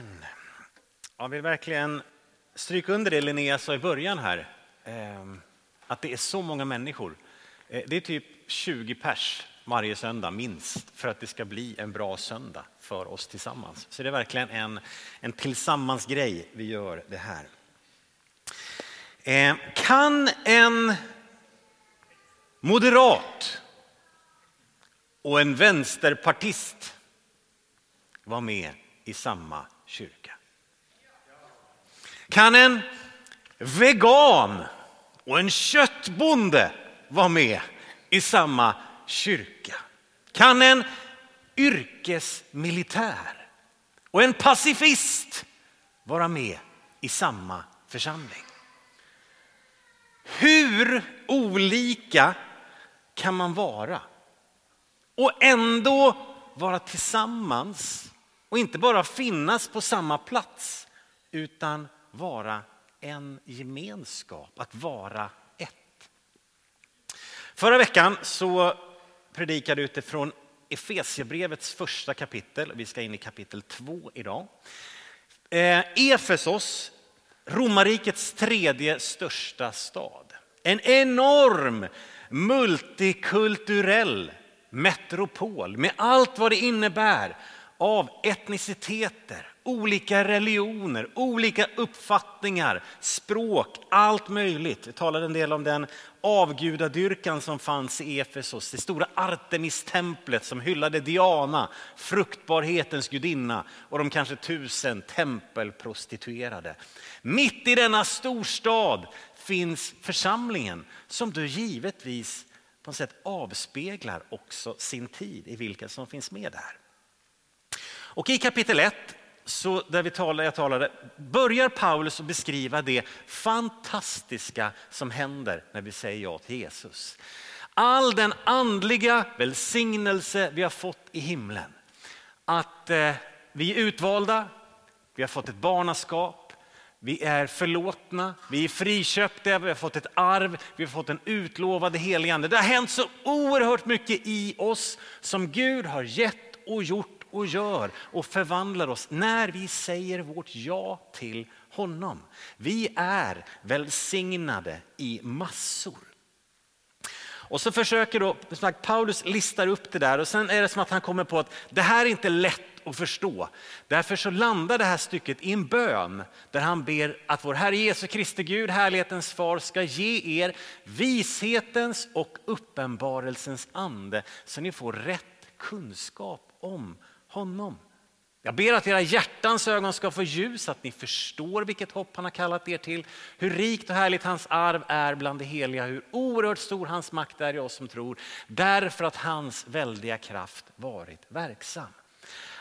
Amen. Jag vill verkligen stryka under det Linnea sa i början här. Ehm, att det är så många människor. Eh, det är typ 20 pers varje söndag minst för att det ska bli en bra söndag för oss tillsammans. Så det är verkligen en, en tillsammansgrej vi gör det här. Ehm, kan en moderat och en vänsterpartist vara med i samma kyrka? Kan en vegan och en köttbonde vara med i samma kyrka? Kan en yrkesmilitär och en pacifist vara med i samma församling? Hur olika kan man vara och ändå vara tillsammans och inte bara finnas på samma plats utan vara en gemenskap, att vara ett. Förra veckan så predikade jag utifrån Efesierbrevets första kapitel. Vi ska in i kapitel två idag. Eh, Efesos, romarrikets tredje största stad. En enorm multikulturell metropol med allt vad det innebär av etniciteter, olika religioner, olika uppfattningar, språk, allt möjligt. Vi talade en del om den avgudadyrkan som fanns i Efesos, det stora Artemistemplet som hyllade Diana, fruktbarhetens gudinna och de kanske tusen tempelprostituerade. Mitt i denna storstad finns församlingen som då givetvis på något sätt avspeglar också sin tid i vilka som finns med där. Och i kapitel 1 så där vi talade, jag talade, börjar Paulus att beskriva det fantastiska som händer när vi säger ja till Jesus. All den andliga välsignelse vi har fått i himlen. Att eh, vi är utvalda, vi har fått ett barnaskap, vi är förlåtna, vi är friköpta, vi har fått ett arv, vi har fått en utlovad helig ande. Det har hänt så oerhört mycket i oss som Gud har gett och gjort och gör och förvandlar oss när vi säger vårt ja till honom. Vi är välsignade i massor. Och så försöker då, Paulus listar upp det där och sen är det som att han kommer på att det här är inte lätt att förstå. Därför så landar det här stycket i en bön där han ber att vår Herre Jesu Kristi Gud, härlighetens far, ska ge er vishetens och uppenbarelsens ande så ni får rätt kunskap om honom. Jag ber att era hjärtans ögon ska få ljus, att ni förstår vilket hopp han har kallat er till, hur rikt och härligt hans arv är bland det heliga, hur oerhört stor hans makt är i oss som tror, därför att hans väldiga kraft varit verksam.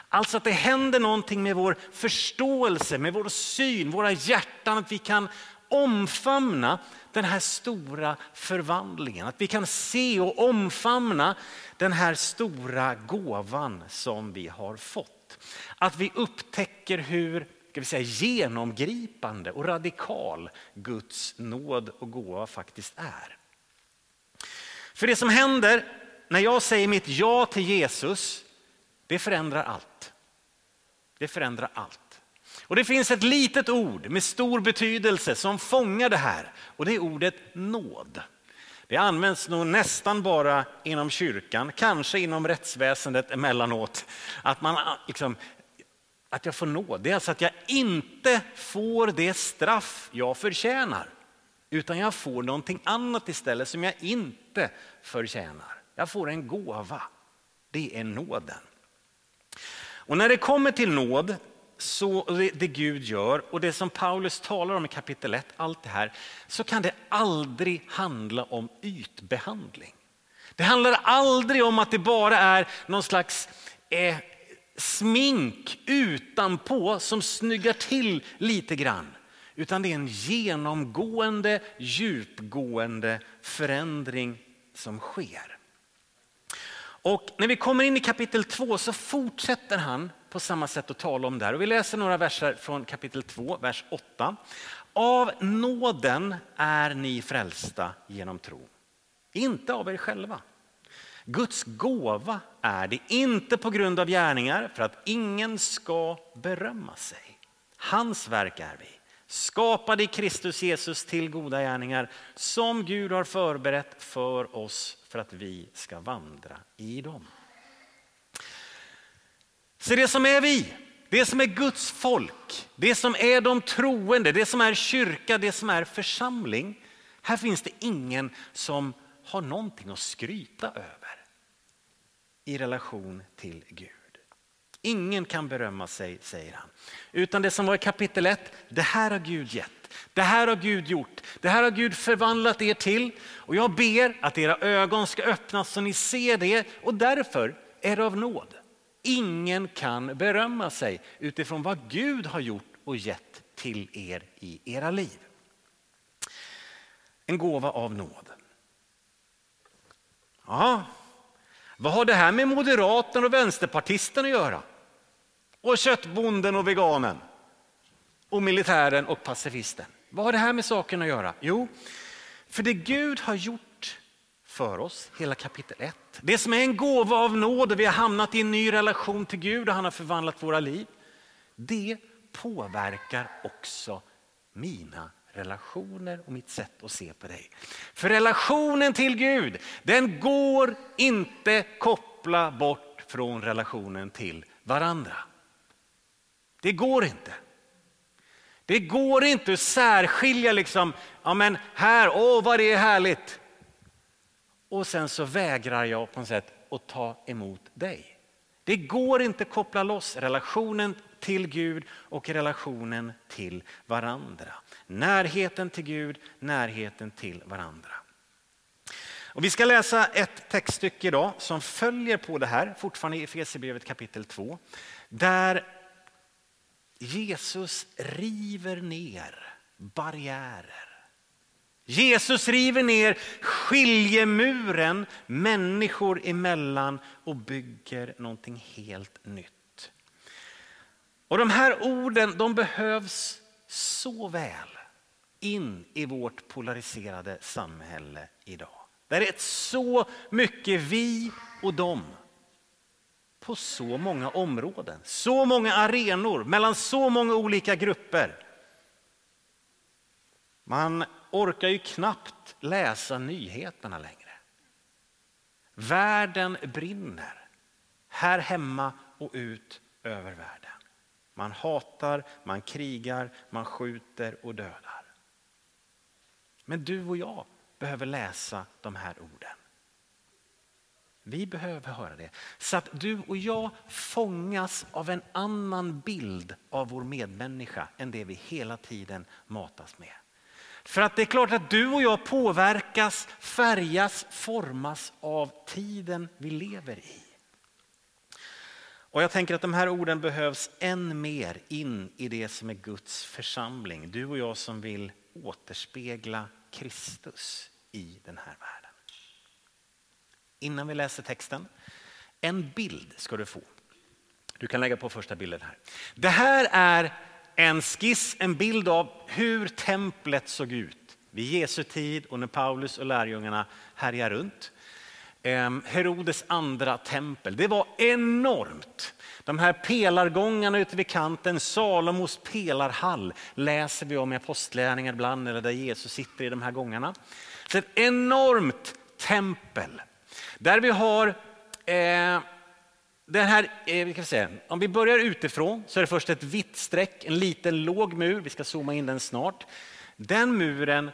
Alltså att det händer någonting med vår förståelse, med vår syn, våra hjärtan, att vi kan omfamna den här stora förvandlingen. Att vi kan se och omfamna den här stora gåvan som vi har fått. Att vi upptäcker hur ska vi säga, genomgripande och radikal Guds nåd och gåva faktiskt är. För det som händer när jag säger mitt ja till Jesus, det förändrar allt. Det förändrar allt. Och det finns ett litet ord med stor betydelse som fångar det här och det är ordet nåd. Det används nog nästan bara inom kyrkan, kanske inom rättsväsendet emellanåt. Att, man, liksom, att jag får nåd, det är alltså att jag inte får det straff jag förtjänar. Utan jag får någonting annat istället som jag inte förtjänar. Jag får en gåva. Det är nåden. Och när det kommer till nåd så det, det Gud gör och det som Paulus talar om i kapitel 1, allt det här, så kan det aldrig handla om ytbehandling. Det handlar aldrig om att det bara är någon slags eh, smink utanpå som snyggar till lite grann. Utan det är en genomgående, djupgående förändring som sker. Och när vi kommer in i kapitel 2 så fortsätter han på samma sätt att tala om det här. Och vi läser några verser från kapitel 2, vers 8. Av nåden är ni frälsta genom tro. Inte av er själva. Guds gåva är det inte på grund av gärningar för att ingen ska berömma sig. Hans verk är vi, skapade i Kristus Jesus till goda gärningar som Gud har förberett för oss för att vi ska vandra i dem. Så det som är vi, det som är Guds folk, det som är de troende, det som är kyrka, det som är församling. Här finns det ingen som har någonting att skryta över i relation till Gud. Ingen kan berömma sig, säger han. Utan det som var i kapitel 1, det här har Gud gett. Det här har Gud gjort. Det här har Gud förvandlat er till. Och jag ber att era ögon ska öppnas så ni ser det och därför är det av nåd. Ingen kan berömma sig utifrån vad Gud har gjort och gett till er i era liv. En gåva av nåd. Ja, vad har det här med moderaten och vänsterpartisten att göra? Och köttbonden och veganen? Och militären och pacifisten? Vad har det här med saken att göra? Jo, för det Gud har gjort för oss, hela kapitel 1. Det som är en gåva av nåd och vi har hamnat i en ny relation till Gud och han har förvandlat våra liv. Det påverkar också mina relationer och mitt sätt att se på dig. För relationen till Gud, den går inte koppla bort från relationen till varandra. Det går inte. Det går inte att särskilja liksom, ja men här, åh vad det är härligt. Och sen så vägrar jag på något sätt att ta emot dig. Det går inte att koppla loss relationen till Gud och relationen till varandra. Närheten till Gud, närheten till varandra. Och vi ska läsa ett textstycke idag som följer på det här, fortfarande i Efesierbrevet kapitel 2. Där Jesus river ner barriärer. Jesus river ner skiljemuren människor emellan och bygger någonting helt nytt. Och de här orden de behövs så väl in i vårt polariserade samhälle idag. Där är så mycket vi och dem på så många områden, så många arenor, mellan så många olika grupper. Man orkar ju knappt läsa nyheterna längre. Världen brinner, här hemma och ut över världen. Man hatar, man krigar, man skjuter och dödar. Men du och jag behöver läsa de här orden. Vi behöver höra det. Så att du och jag fångas av en annan bild av vår medmänniska än det vi hela tiden matas med. För att det är klart att du och jag påverkas, färgas, formas av tiden vi lever i. Och jag tänker att de här orden behövs än mer in i det som är Guds församling. Du och jag som vill återspegla Kristus i den här världen. Innan vi läser texten, en bild ska du få. Du kan lägga på första bilden här. Det här är en skiss, en bild av hur templet såg ut vid Jesu tid och när Paulus och lärjungarna härjar runt. Ehm, Herodes andra tempel, det var enormt. De här pelargångarna ute vid kanten, Salomos pelarhall läser vi om i apostlärningar ibland, eller där Jesus sitter i de här gångarna. Så ett enormt tempel. Där vi har eh, den här, eh, vi kan säga, om vi börjar utifrån så är det först ett vitt streck, en liten låg mur, vi ska zooma in den snart. Den muren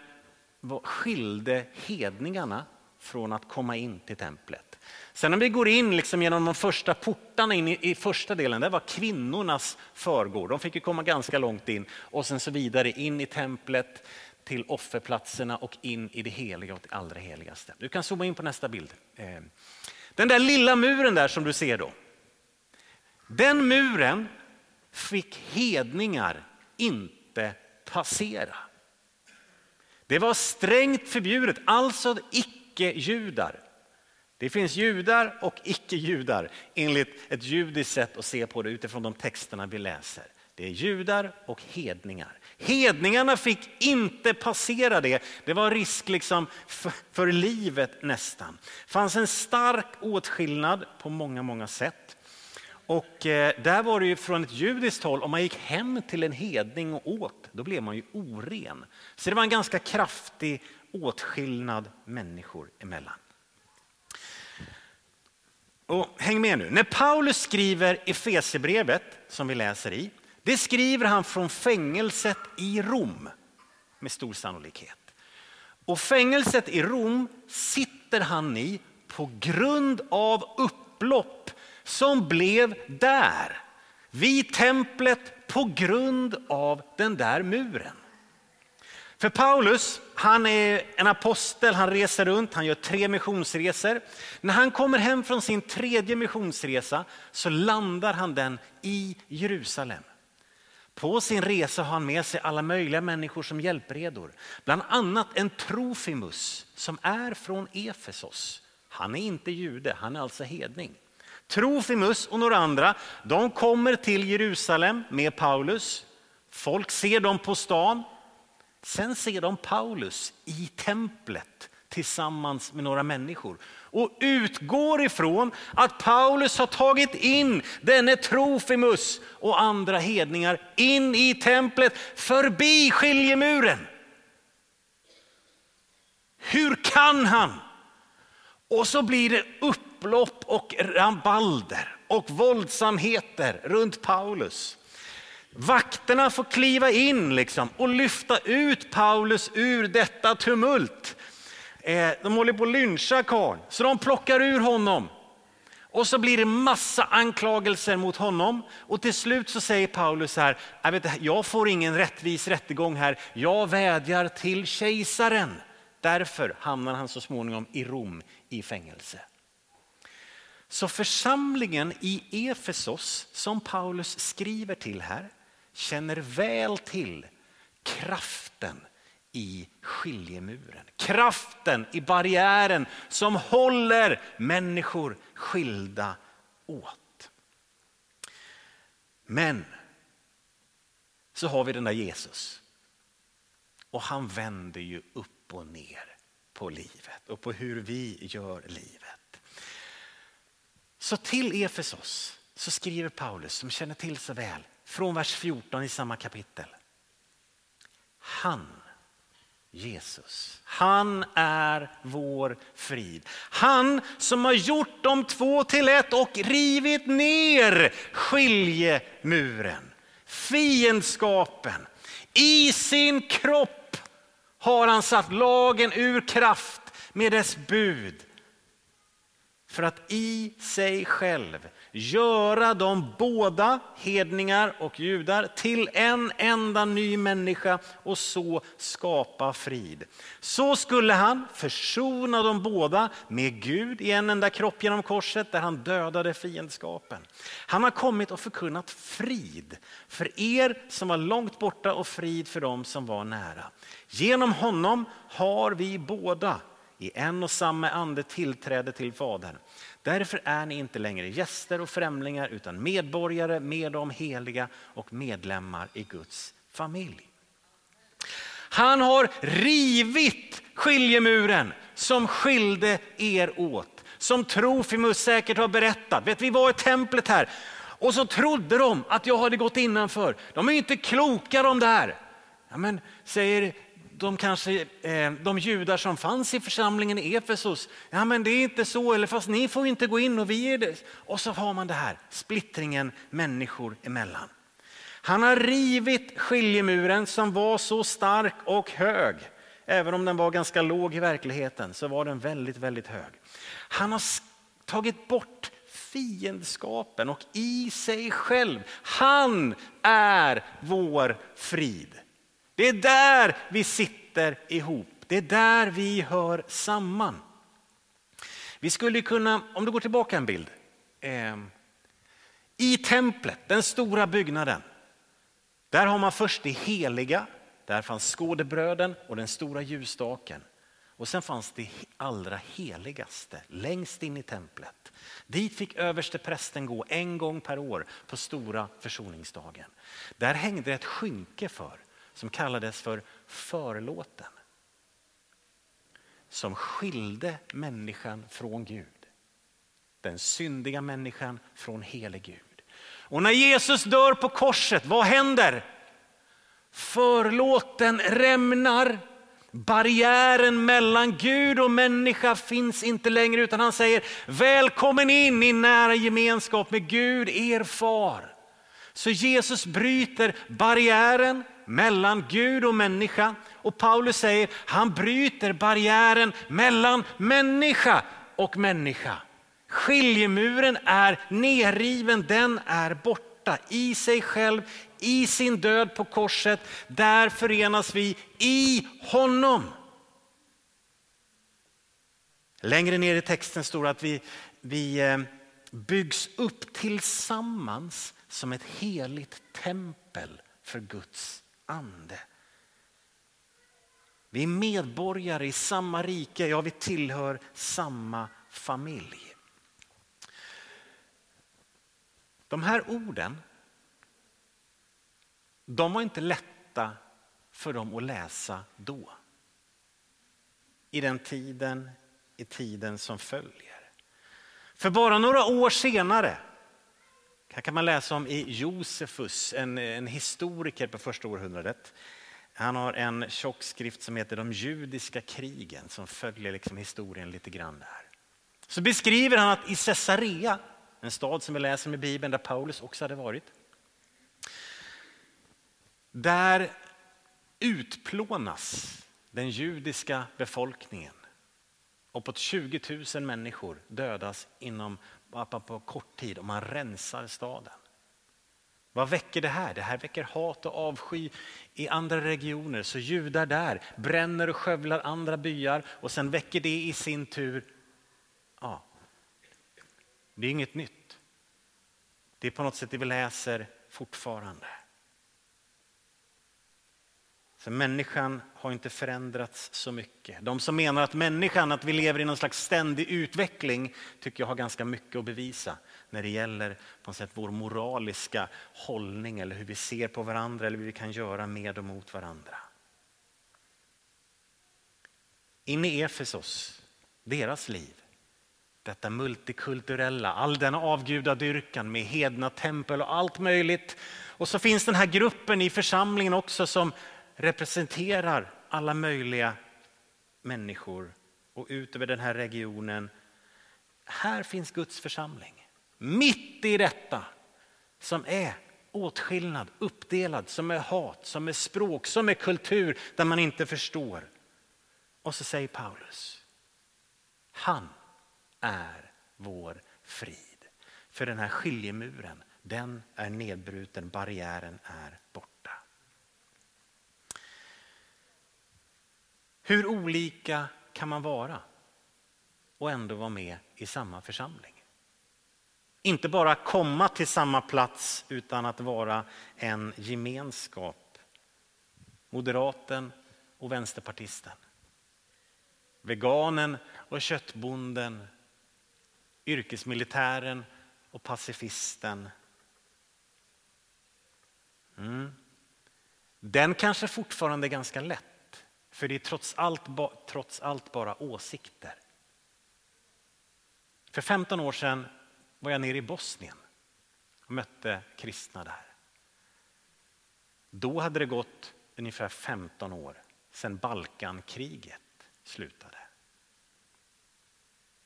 skilde hedningarna från att komma in till templet. Sen om vi går in liksom genom de första portarna in i, i första delen, Där var kvinnornas förgård. De fick ju komma ganska långt in och sen så vidare in i templet till offerplatserna och in i det heliga och det allra heligaste. Du kan zooma in på nästa bild. Eh, den där lilla muren där som du ser då. Den muren fick hedningar inte passera. Det var strängt förbjudet, alltså icke-judar. Det finns judar och icke-judar enligt ett judiskt sätt att se på det utifrån de texterna vi läser. Det är judar och hedningar. Hedningarna fick inte passera det. Det var risk liksom för, för livet nästan. Det fanns en stark åtskillnad på många, många sätt. Och eh, där var det ju från ett judiskt håll, om man gick hem till en hedning och åt, då blev man ju oren. Så det var en ganska kraftig åtskillnad människor emellan. Och häng med nu. När Paulus skriver Efesierbrevet, som vi läser i, det skriver han från fängelset i Rom med stor sannolikhet. Och fängelset i Rom sitter han i på grund av upplopp som blev där, vid templet på grund av den där muren. För Paulus, han är en apostel, han reser runt, han gör tre missionsresor. När han kommer hem från sin tredje missionsresa så landar han den i Jerusalem. På sin resa har han med sig alla möjliga människor som hjälpredor. Bland annat en Trofimus som är från Efesos. Han är inte jude, han är alltså hedning. Trofimus och några andra, de kommer till Jerusalem med Paulus. Folk ser dem på stan. Sen ser de Paulus i templet tillsammans med några människor och utgår ifrån att Paulus har tagit in denne Trofimus och andra hedningar in i templet förbi skiljemuren. Hur kan han? Och så blir det upplopp och rabalder och våldsamheter runt Paulus. Vakterna får kliva in liksom och lyfta ut Paulus ur detta tumult. Eh, de håller på att lyncha karln, så de plockar ur honom. Och så blir det massa anklagelser mot honom. Och till slut så säger Paulus här, jag, vet, jag får ingen rättvis rättegång här, jag vädjar till kejsaren. Därför hamnar han så småningom i Rom i fängelse. Så församlingen i Efesos som Paulus skriver till här känner väl till kraften i skiljemuren. Kraften i barriären som håller människor skilda åt. Men så har vi den där Jesus. Och han vänder ju upp och ner på livet och på hur vi gör livet. Så till Efesos så skriver Paulus, som känner till så väl, från vers 14 i samma kapitel. Han Jesus. Han är vår frid. Han som har gjort de två till ett och rivit ner skiljemuren. Fiendskapen. I sin kropp har han satt lagen ur kraft med dess bud. För att i sig själv göra de båda, hedningar och judar, till en enda ny människa och så skapa frid. Så skulle han försona de båda med Gud i en enda kropp genom korset där han dödade fiendskapen. Han har kommit och förkunnat frid för er som var långt borta och frid för dem som var nära. Genom honom har vi båda i en och samma ande tillträde till Fadern. Därför är ni inte längre gäster och främlingar utan medborgare med de heliga och medlemmar i Guds familj. Han har rivit skiljemuren som skilde er åt. Som Trofimus säkert har berättat. Vet, vi var i templet här och så trodde de att jag hade gått innanför. De är inte kloka de där. Ja, men, säger de, kanske, eh, de judar som fanns i församlingen i Efesos, ja men det är inte så, eller fast ni får inte gå in och vi är det. Och så har man det här, splittringen människor emellan. Han har rivit skiljemuren som var så stark och hög. Även om den var ganska låg i verkligheten så var den väldigt, väldigt hög. Han har tagit bort fiendskapen och i sig själv. Han är vår frid. Det är där vi sitter ihop. Det är där vi hör samman. Vi skulle kunna, om du går tillbaka en bild. Eh, I templet, den stora byggnaden. Där har man först det heliga. Där fanns skådebröden och den stora ljusstaken. Och sen fanns det allra heligaste längst in i templet. Dit fick överste prästen gå en gång per år på stora försoningsdagen. Där hängde ett skynke för som kallades för förlåten. Som skilde människan från Gud. Den syndiga människan från helig Gud. Och när Jesus dör på korset, vad händer? Förlåten rämnar. Barriären mellan Gud och människa finns inte längre utan han säger välkommen in i nära gemenskap med Gud, er far. Så Jesus bryter barriären mellan Gud och människa. Och Paulus säger han bryter barriären mellan människa och människa. Skiljemuren är nerriven, den är borta i sig själv, i sin död på korset. Där förenas vi i honom. Längre ner i texten står det att vi, vi eh, byggs upp tillsammans som ett heligt tempel för Guds ande. Vi är medborgare i samma rike, ja vi tillhör samma familj. De här orden, de var inte lätta för dem att läsa då. I den tiden, i tiden som följer. För bara några år senare här kan man läsa om i Josefus, en, en historiker på första århundradet. Han har en tjock skrift som heter De judiska krigen som följer liksom historien lite grann där. Så beskriver han att i Caesarea, en stad som vi läser om i Bibeln där Paulus också hade varit. Där utplånas den judiska befolkningen. Uppåt 20 000 människor dödas inom på kort tid och man rensar staden. Vad väcker det här? Det här väcker hat och avsky i andra regioner. Så judar där bränner och skövlar andra byar och sen väcker det i sin tur, ja, det är inget nytt. Det är på något sätt det vi läser fortfarande. Så människan har inte förändrats så mycket. De som menar att människan, att vi lever i någon slags ständig utveckling, tycker jag har ganska mycket att bevisa när det gäller på något sätt vår moraliska hållning eller hur vi ser på varandra eller hur vi kan göra med och mot varandra. In i Efesos, deras liv, detta multikulturella, all denna avgudadyrkan med hedna tempel och allt möjligt. Och så finns den här gruppen i församlingen också som representerar alla möjliga människor och ut över den här regionen. Här finns Guds församling. Mitt i detta som är åtskillnad, uppdelad, som är hat, som är språk, som är kultur där man inte förstår. Och så säger Paulus, han är vår frid. För den här skiljemuren, den är nedbruten, barriären är borta. Hur olika kan man vara och ändå vara med i samma församling? Inte bara komma till samma plats utan att vara en gemenskap. Moderaten och vänsterpartisten. Veganen och köttbonden. Yrkesmilitären och pacifisten. Mm. Den kanske fortfarande är ganska lätt. För det är trots allt, trots allt bara åsikter. För 15 år sedan var jag nere i Bosnien och mötte kristna där. Då hade det gått ungefär 15 år sedan Balkankriget slutade.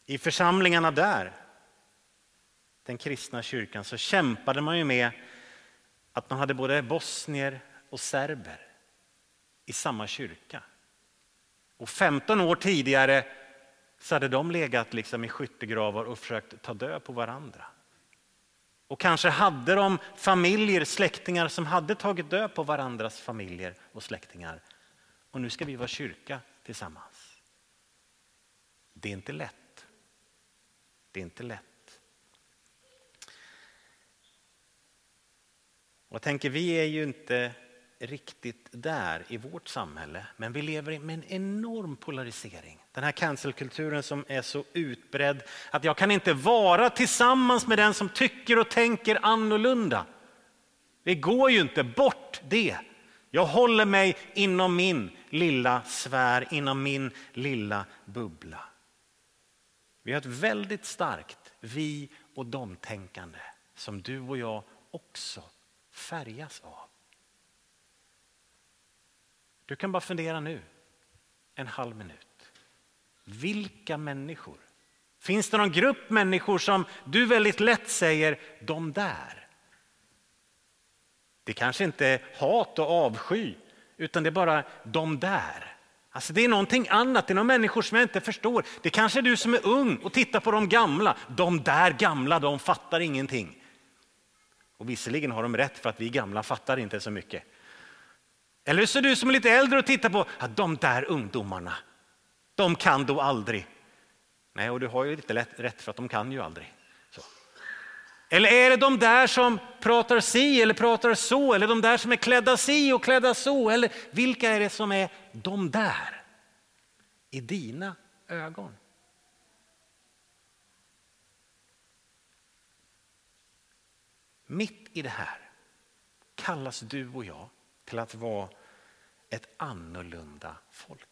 I församlingarna där, den kristna kyrkan, så kämpade man ju med att man hade både bosnier och serber i samma kyrka. Och 15 år tidigare så hade de legat liksom i skyttegravar och försökt ta död på varandra. Och kanske hade de familjer, släktingar som hade tagit död på varandras familjer och släktingar. Och nu ska vi vara kyrka tillsammans. Det är inte lätt. Det är inte lätt. Och jag tänker, vi är ju inte riktigt där i vårt samhälle, men vi lever med en enorm polarisering. Den här cancelkulturen som är så utbredd att jag kan inte vara tillsammans med den som tycker och tänker annorlunda. Det går ju inte bort det. Jag håller mig inom min lilla sfär, inom min lilla bubbla. Vi har ett väldigt starkt vi och dom-tänkande som du och jag också färgas av. Du kan bara fundera nu, en halv minut. Vilka människor? Finns det någon grupp människor som du väldigt lätt säger, de där? Det kanske inte är hat och avsky, utan det är bara de där. Alltså det är någonting annat, det är några människor som jag inte förstår. Det kanske är du som är ung och tittar på de gamla. De där gamla, de fattar ingenting. Och visserligen har de rätt för att vi gamla fattar inte så mycket. Eller så är du som är lite äldre och tittar på att de där ungdomarna, de kan då aldrig. Nej, och du har ju lite lätt, rätt för att de kan ju aldrig. Så. Eller är det de där som pratar si eller pratar så, eller de där som är klädda si och klädda så, eller vilka är det som är de där i dina ögon? Mitt i det här kallas du och jag till att vara ett annorlunda folk.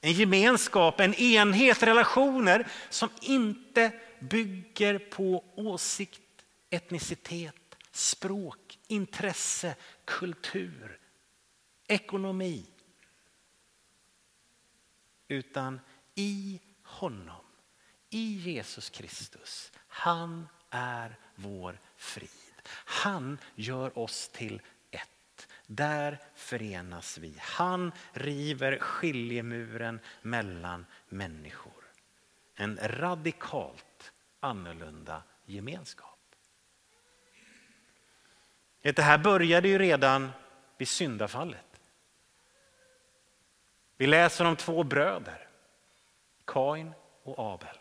En gemenskap, en enhet, relationer som inte bygger på åsikt, etnicitet, språk, intresse, kultur, ekonomi. Utan i honom, i Jesus Kristus. Han är vår frid. Han gör oss till där förenas vi. Han river skiljemuren mellan människor. En radikalt annorlunda gemenskap. Det här började ju redan vid syndafallet. Vi läser om två bröder, Kain och Abel.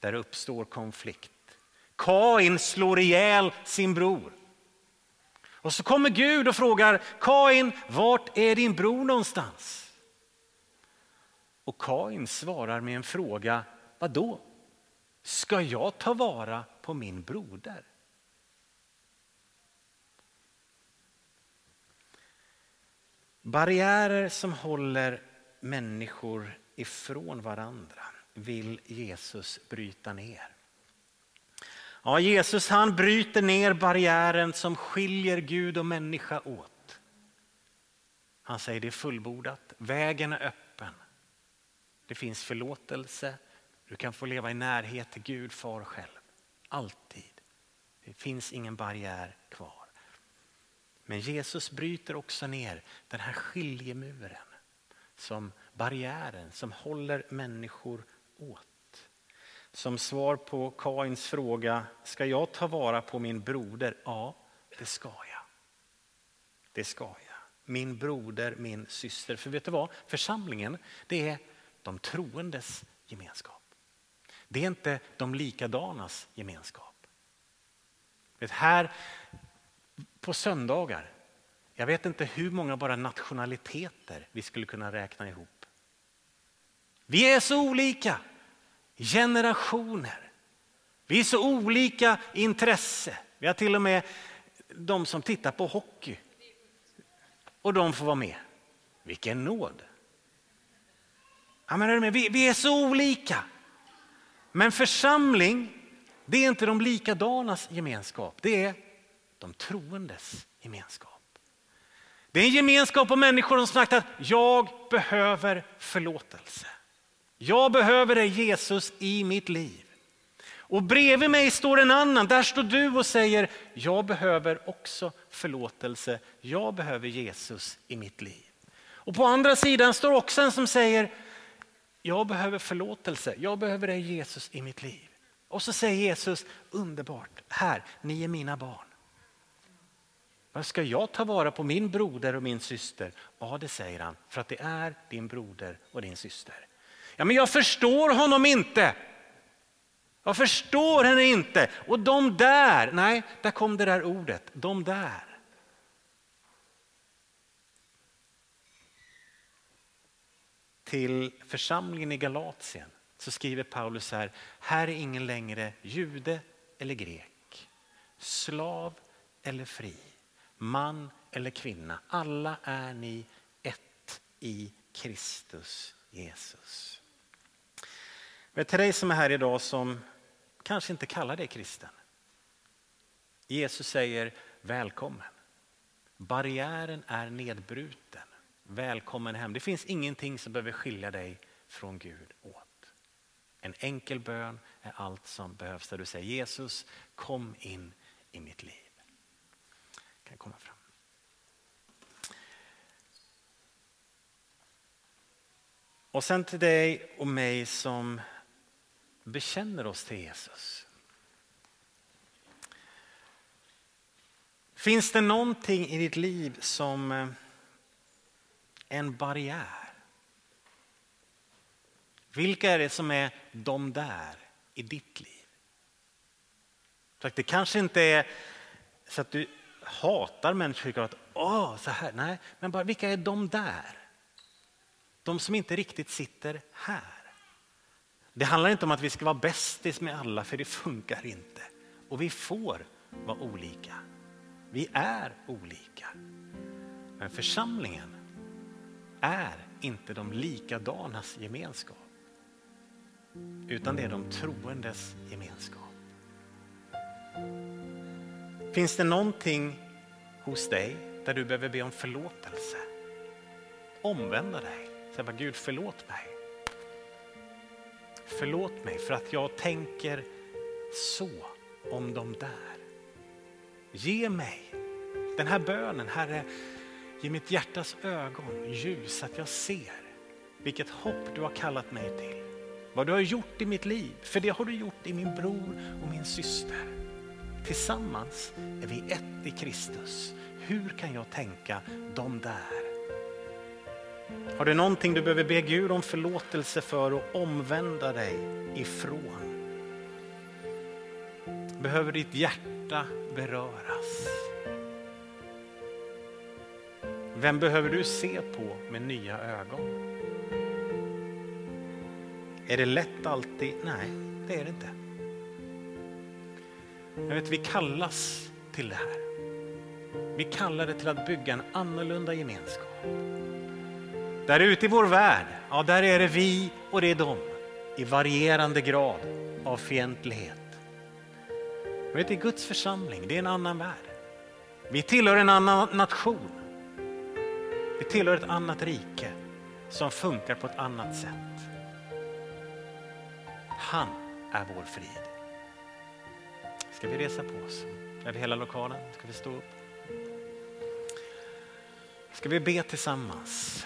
Där uppstår konflikt. Kain slår ihjäl sin bror. Och så kommer Gud och frågar Kain, vart är din bror någonstans? Och Kain svarar med en fråga, vad då? Ska jag ta vara på min broder? Barriärer som håller människor ifrån varandra vill Jesus bryta ner. Ja, Jesus han bryter ner barriären som skiljer Gud och människa åt. Han säger det är fullbordat, vägen är öppen. Det finns förlåtelse, du kan få leva i närhet till Gud far själv. Alltid. Det finns ingen barriär kvar. Men Jesus bryter också ner den här skiljemuren som barriären som håller människor åt. Som svar på Kains fråga, ska jag ta vara på min broder? Ja, det ska jag. Det ska jag. Min broder, min syster. För vet du vad? Församlingen, det är de troendes gemenskap. Det är inte de likadanas gemenskap. Vet, här på söndagar, jag vet inte hur många bara nationaliteter vi skulle kunna räkna ihop. Vi är så olika generationer. Vi är så olika intresse. Vi har till och med de som tittar på hockey. Och de får vara med. Vilken nåd. Ja, men vi, vi är så olika. Men församling, det är inte de likadanas gemenskap. Det är de troendes gemenskap. Det är en gemenskap av människor som sagt att jag behöver förlåtelse. Jag behöver dig Jesus i mitt liv. Och bredvid mig står en annan, där står du och säger, jag behöver också förlåtelse, jag behöver Jesus i mitt liv. Och på andra sidan står också en som säger, jag behöver förlåtelse, jag behöver dig Jesus i mitt liv. Och så säger Jesus, underbart, här, ni är mina barn. Vad ska jag ta vara på min broder och min syster? Ja, det säger han, för att det är din broder och din syster. Ja, men jag förstår honom inte. Jag förstår henne inte. Och de där, nej, där kom det där ordet, de där. Till församlingen i Galatien så skriver Paulus här, här är ingen längre jude eller grek, slav eller fri, man eller kvinna. Alla är ni ett i Kristus Jesus. Men till dig som är här idag som kanske inte kallar dig kristen. Jesus säger välkommen. Barriären är nedbruten. Välkommen hem. Det finns ingenting som behöver skilja dig från Gud åt. En enkel bön är allt som behövs där du säger Jesus kom in i mitt liv. kan komma fram. Och sen till dig och mig som bekänner oss till Jesus. Finns det någonting i ditt liv som eh, en barriär? Vilka är det som är de där i ditt liv? Det kanske inte är så att du hatar människor att åh, så här. Nej, men bara vilka är de där? De som inte riktigt sitter här. Det handlar inte om att vi ska vara bästis med alla, för det funkar inte. Och vi får vara olika. Vi är olika. Men församlingen är inte de likadanas gemenskap. Utan det är de troendes gemenskap. Finns det någonting hos dig där du behöver be om förlåtelse? Omvända dig. Säg bara Gud förlåt mig. Förlåt mig för att jag tänker så om de där. Ge mig den här bönen, Herre, ge mitt hjärtas ögon ljus så att jag ser vilket hopp du har kallat mig till. Vad du har gjort i mitt liv, för det har du gjort i min bror och min syster. Tillsammans är vi ett i Kristus. Hur kan jag tänka de där? Har du någonting du behöver be Gud om förlåtelse för och omvända dig ifrån? Behöver ditt hjärta beröras? Vem behöver du se på med nya ögon? Är det lätt alltid? Nej, det är det inte. Jag vet, vi kallas till det här. Vi kallar det till att bygga en annorlunda gemenskap. Där ute i vår värld, ja där är det vi och det är de i varierande grad av fientlighet. Men det är Guds församling, det är en annan värld. Vi tillhör en annan nation. Vi tillhör ett annat rike som funkar på ett annat sätt. Han är vår frid. Ska vi resa på oss? Över hela lokalen ska vi stå upp. Ska vi be tillsammans?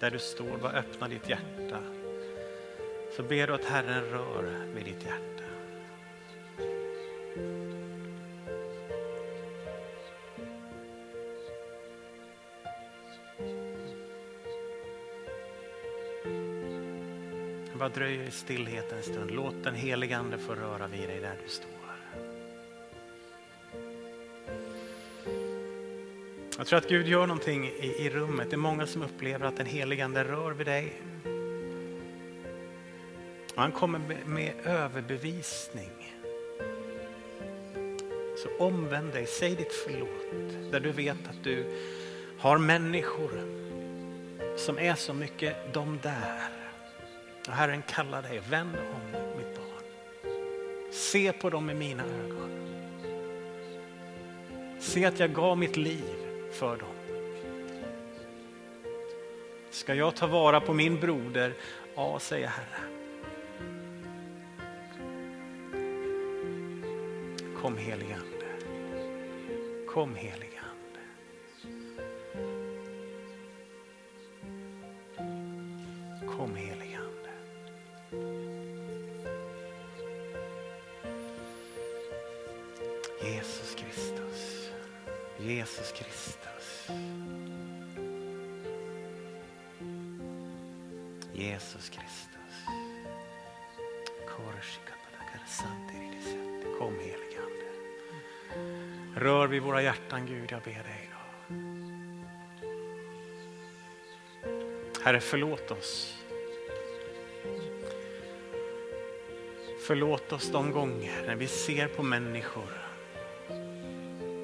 Där du står, bara öppna ditt hjärta. Så ber du att Herren rör vid ditt hjärta. Bara dröj i stillheten en stund. Låt den helige Ande få röra vid dig där du står. Jag tror att Gud gör någonting i, i rummet. Det är många som upplever att den helige Ande rör vid dig. Och han kommer med, med överbevisning. Så omvänd dig, säg ditt förlåt. Där du vet att du har människor som är så mycket de där. Och Herren kallar dig, vänd om mitt barn. Se på dem med mina ögon. Se att jag gav mitt liv för dem. Ska jag ta vara på min broder? Ja, säger Herren. Kom helige Ande. Kom helige Herre förlåt oss. Förlåt oss de gånger när vi ser på människor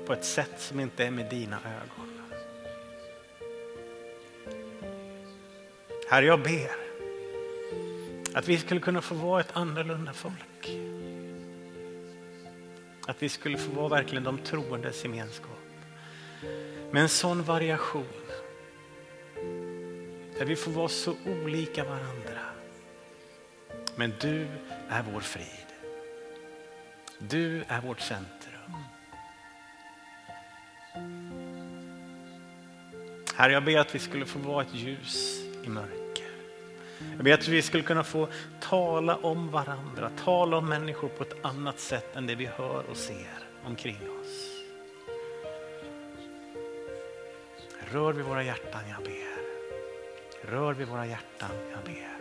på ett sätt som inte är med dina ögon. Herre, jag ber att vi skulle kunna få vara ett annorlunda folk. Att vi skulle få vara verkligen de troendes gemenskap. Med en sån variation. Där vi får vara så olika varandra. Men du är vår frid. Du är vårt centrum. Herre, jag ber att vi skulle få vara ett ljus i mörker. Jag ber att vi skulle kunna få tala om varandra, tala om människor på ett annat sätt än det vi hör och ser omkring oss. Rör vid våra hjärtan, jag ber. Rör vid våra hjärtan, jag ber.